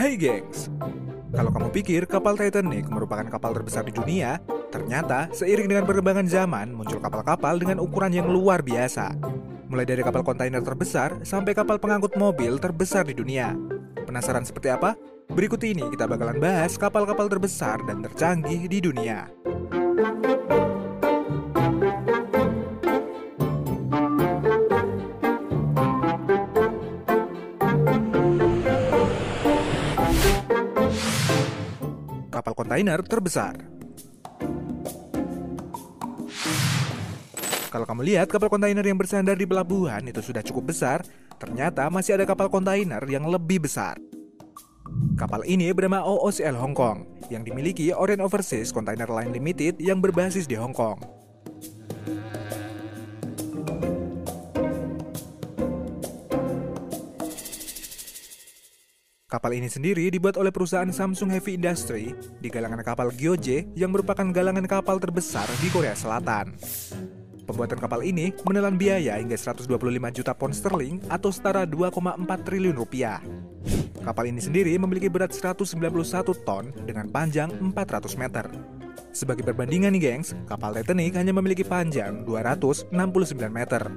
Hai gengs, kalau kamu pikir kapal Titanic merupakan kapal terbesar di dunia, ternyata seiring dengan perkembangan zaman muncul kapal-kapal dengan ukuran yang luar biasa. Mulai dari kapal kontainer terbesar sampai kapal pengangkut mobil terbesar di dunia. Penasaran seperti apa? Berikut ini kita bakalan bahas kapal-kapal terbesar dan tercanggih di dunia. Kontainer terbesar. Kalau kamu lihat kapal kontainer yang bersandar di pelabuhan itu sudah cukup besar, ternyata masih ada kapal kontainer yang lebih besar. Kapal ini bernama OOCL Hong Kong yang dimiliki Orient Overseas Container Line Limited yang berbasis di Hong Kong. Kapal ini sendiri dibuat oleh perusahaan Samsung Heavy Industry di galangan kapal Gyoje yang merupakan galangan kapal terbesar di Korea Selatan. Pembuatan kapal ini menelan biaya hingga 125 juta pound sterling atau setara 2,4 triliun rupiah. Kapal ini sendiri memiliki berat 191 ton dengan panjang 400 meter. Sebagai perbandingan nih gengs, kapal Titanic hanya memiliki panjang 269 meter.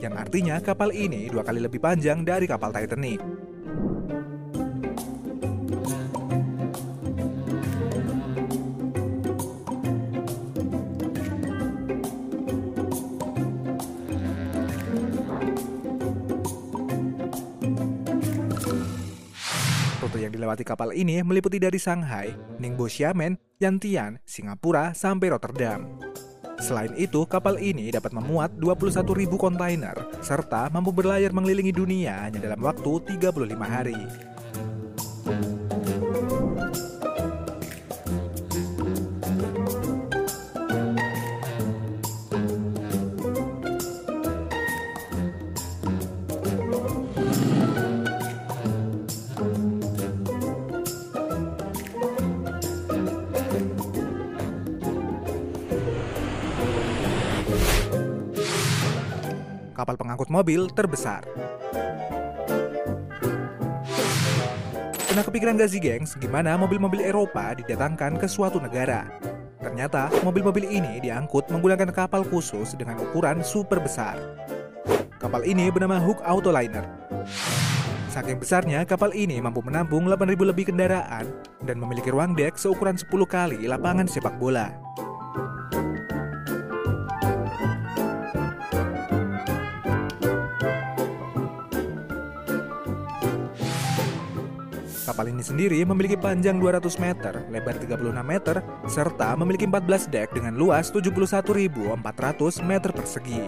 Yang artinya kapal ini dua kali lebih panjang dari kapal Titanic. Dilewati kapal ini meliputi dari Shanghai, Ningbo Xiamen, Yantian, Singapura, sampai Rotterdam. Selain itu, kapal ini dapat memuat 21.000 kontainer serta mampu berlayar mengelilingi dunia hanya dalam waktu 35 hari. Kapal pengangkut mobil terbesar. Pernah kepikiran gak sih gengs, gimana mobil-mobil Eropa didatangkan ke suatu negara? Ternyata mobil-mobil ini diangkut menggunakan kapal khusus dengan ukuran super besar. Kapal ini bernama Hook Autoliner. Saking besarnya, kapal ini mampu menampung 8.000 lebih kendaraan dan memiliki ruang dek seukuran 10 kali lapangan sepak bola. Kapal ini sendiri memiliki panjang 200 meter, lebar 36 meter, serta memiliki 14 dek dengan luas 71.400 meter persegi.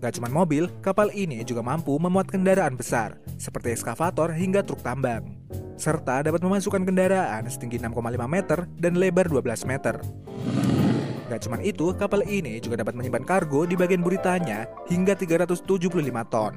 Gak cuma mobil, kapal ini juga mampu memuat kendaraan besar, seperti ekskavator hingga truk tambang. Serta dapat memasukkan kendaraan setinggi 6,5 meter dan lebar 12 meter. Gak cuma itu, kapal ini juga dapat menyimpan kargo di bagian buritanya hingga 375 ton.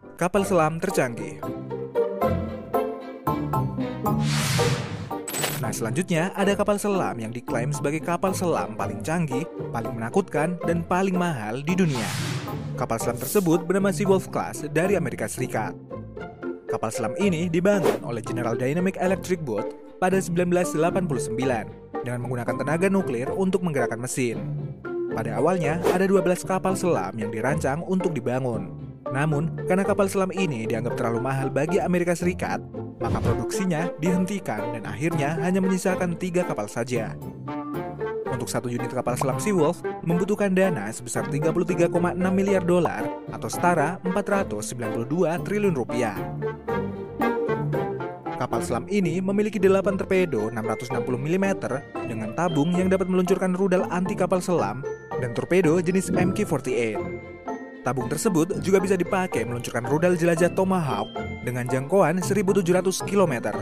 Kapal selam tercanggih. Nah, selanjutnya ada kapal selam yang diklaim sebagai kapal selam paling canggih, paling menakutkan, dan paling mahal di dunia. Kapal selam tersebut bernama Sea Wolf Class dari Amerika Serikat. Kapal selam ini dibangun oleh General Dynamic Electric Boat pada 1989 dengan menggunakan tenaga nuklir untuk menggerakkan mesin. Pada awalnya, ada 12 kapal selam yang dirancang untuk dibangun. Namun, karena kapal selam ini dianggap terlalu mahal bagi Amerika Serikat, maka produksinya dihentikan dan akhirnya hanya menyisakan tiga kapal saja. Untuk satu unit kapal selam Seawolf membutuhkan dana sebesar 33,6 miliar dolar atau setara 492 triliun rupiah. Kapal selam ini memiliki 8 torpedo 660 mm dengan tabung yang dapat meluncurkan rudal anti kapal selam dan torpedo jenis Mk-48. Tabung tersebut juga bisa dipakai meluncurkan rudal jelajah Tomahawk dengan jangkauan 1.700 km.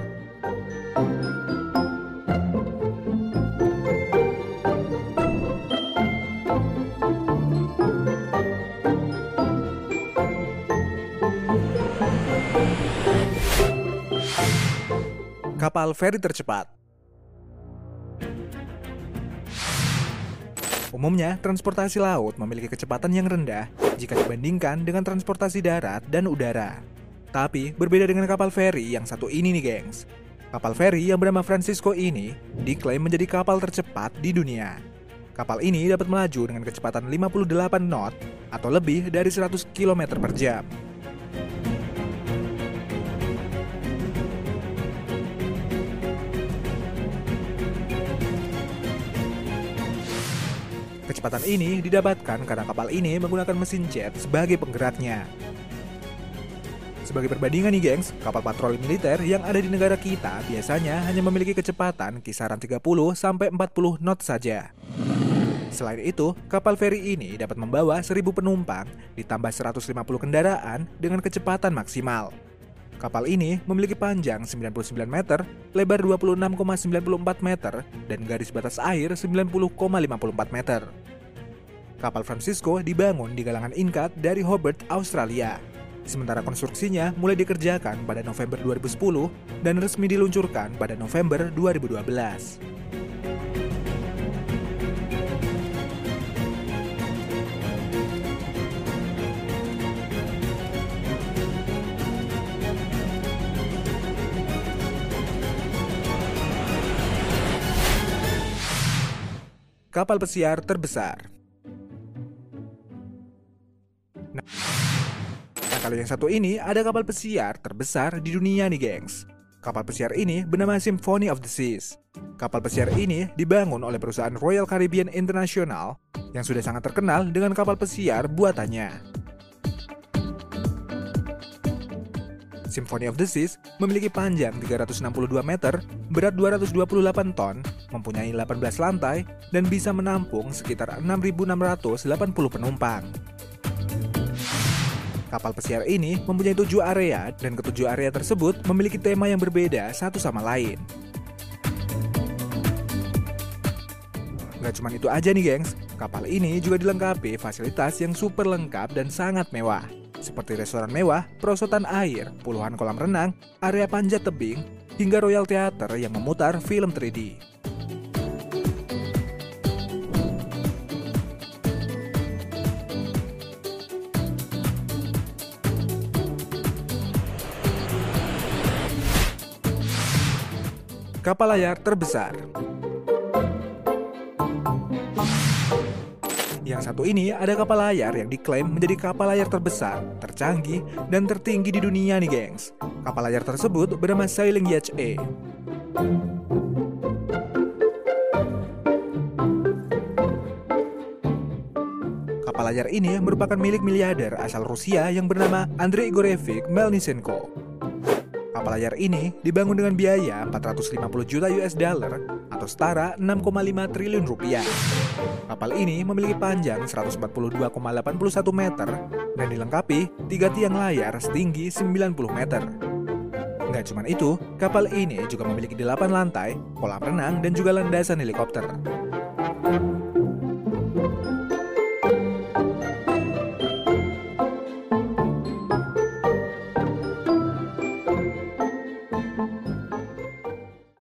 Kapal feri tercepat Umumnya, transportasi laut memiliki kecepatan yang rendah jika dibandingkan dengan transportasi darat dan udara. Tapi, berbeda dengan kapal feri yang satu ini nih gengs. Kapal feri yang bernama Francisco ini diklaim menjadi kapal tercepat di dunia. Kapal ini dapat melaju dengan kecepatan 58 knot atau lebih dari 100 km per jam. Kecepatan ini didapatkan karena kapal ini menggunakan mesin jet sebagai penggeraknya. Sebagai perbandingan nih gengs, kapal patroli militer yang ada di negara kita biasanya hanya memiliki kecepatan kisaran 30 sampai 40 knot saja. Selain itu, kapal feri ini dapat membawa 1000 penumpang ditambah 150 kendaraan dengan kecepatan maksimal. Kapal ini memiliki panjang 99 meter, lebar 26,94 meter, dan garis batas air 90,54 meter. Kapal Francisco dibangun di galangan Inkat dari Hobart, Australia. Sementara konstruksinya mulai dikerjakan pada November 2010 dan resmi diluncurkan pada November 2012. Kapal pesiar terbesar Nah, nah kalau yang satu ini ada kapal pesiar terbesar di dunia nih gengs. Kapal pesiar ini bernama Symphony of the Seas. Kapal pesiar ini dibangun oleh perusahaan Royal Caribbean International yang sudah sangat terkenal dengan kapal pesiar buatannya. Symphony of the Seas memiliki panjang 362 meter, berat 228 ton, mempunyai 18 lantai, dan bisa menampung sekitar 6.680 penumpang. Kapal pesiar ini mempunyai tujuh area dan ketujuh area tersebut memiliki tema yang berbeda satu sama lain. Gak cuma itu aja nih gengs, kapal ini juga dilengkapi fasilitas yang super lengkap dan sangat mewah. Seperti restoran mewah, perosotan air, puluhan kolam renang, area panjat tebing, hingga Royal Theater yang memutar film 3D. kapal layar terbesar. Yang satu ini ada kapal layar yang diklaim menjadi kapal layar terbesar, tercanggih, dan tertinggi di dunia nih gengs. Kapal layar tersebut bernama Sailing Yacht A. Kapal layar ini merupakan milik miliarder asal Rusia yang bernama Andrei Igorevich Melnisenko. Kapal layar ini dibangun dengan biaya 450 juta US dollar setara 6,5 triliun rupiah. Kapal ini memiliki panjang 142,81 meter dan dilengkapi tiga tiang layar setinggi 90 meter. Nggak cuma itu, kapal ini juga memiliki 8 lantai, kolam renang, dan juga landasan helikopter.